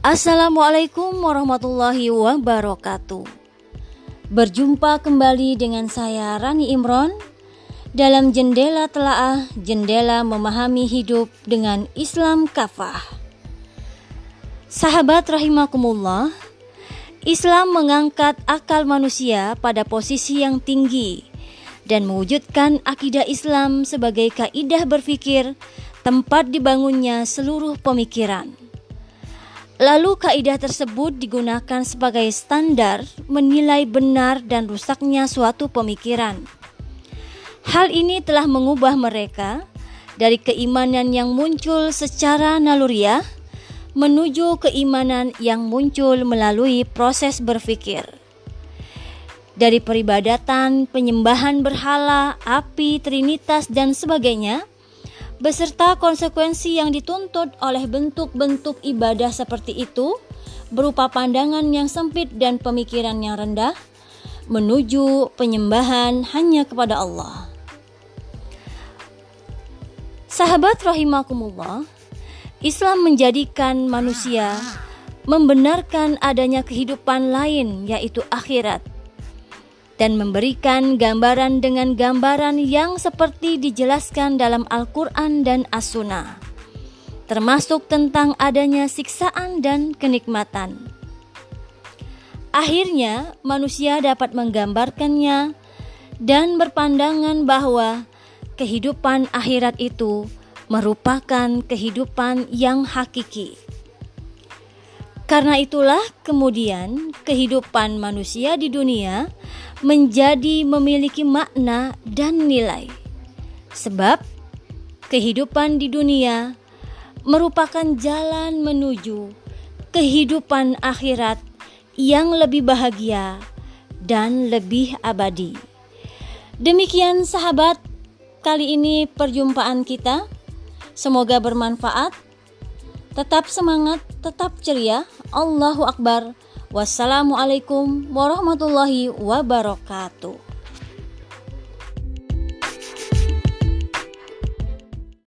Assalamualaikum warahmatullahi wabarakatuh. Berjumpa kembali dengan saya Rani Imron dalam jendela telaah jendela memahami hidup dengan Islam kafah. Sahabat rahimakumullah, Islam mengangkat akal manusia pada posisi yang tinggi dan mewujudkan akidah Islam sebagai kaidah berfikir tempat dibangunnya seluruh pemikiran. Lalu kaidah tersebut digunakan sebagai standar menilai benar dan rusaknya suatu pemikiran. Hal ini telah mengubah mereka dari keimanan yang muncul secara naluriah menuju keimanan yang muncul melalui proses berpikir. Dari peribadatan, penyembahan berhala, api, trinitas, dan sebagainya, beserta konsekuensi yang dituntut oleh bentuk-bentuk ibadah seperti itu berupa pandangan yang sempit dan pemikiran yang rendah menuju penyembahan hanya kepada Allah. Sahabat rahimakumullah, Islam menjadikan manusia membenarkan adanya kehidupan lain yaitu akhirat dan memberikan gambaran dengan gambaran yang seperti dijelaskan dalam Al-Quran dan As-Sunnah, termasuk tentang adanya siksaan dan kenikmatan. Akhirnya, manusia dapat menggambarkannya dan berpandangan bahwa kehidupan akhirat itu merupakan kehidupan yang hakiki. Karena itulah, kemudian kehidupan manusia di dunia menjadi memiliki makna dan nilai. Sebab kehidupan di dunia merupakan jalan menuju kehidupan akhirat yang lebih bahagia dan lebih abadi. Demikian sahabat, kali ini perjumpaan kita. Semoga bermanfaat. Tetap semangat, tetap ceria. Allahu Akbar. Wassalamualaikum warahmatullahi wabarakatuh.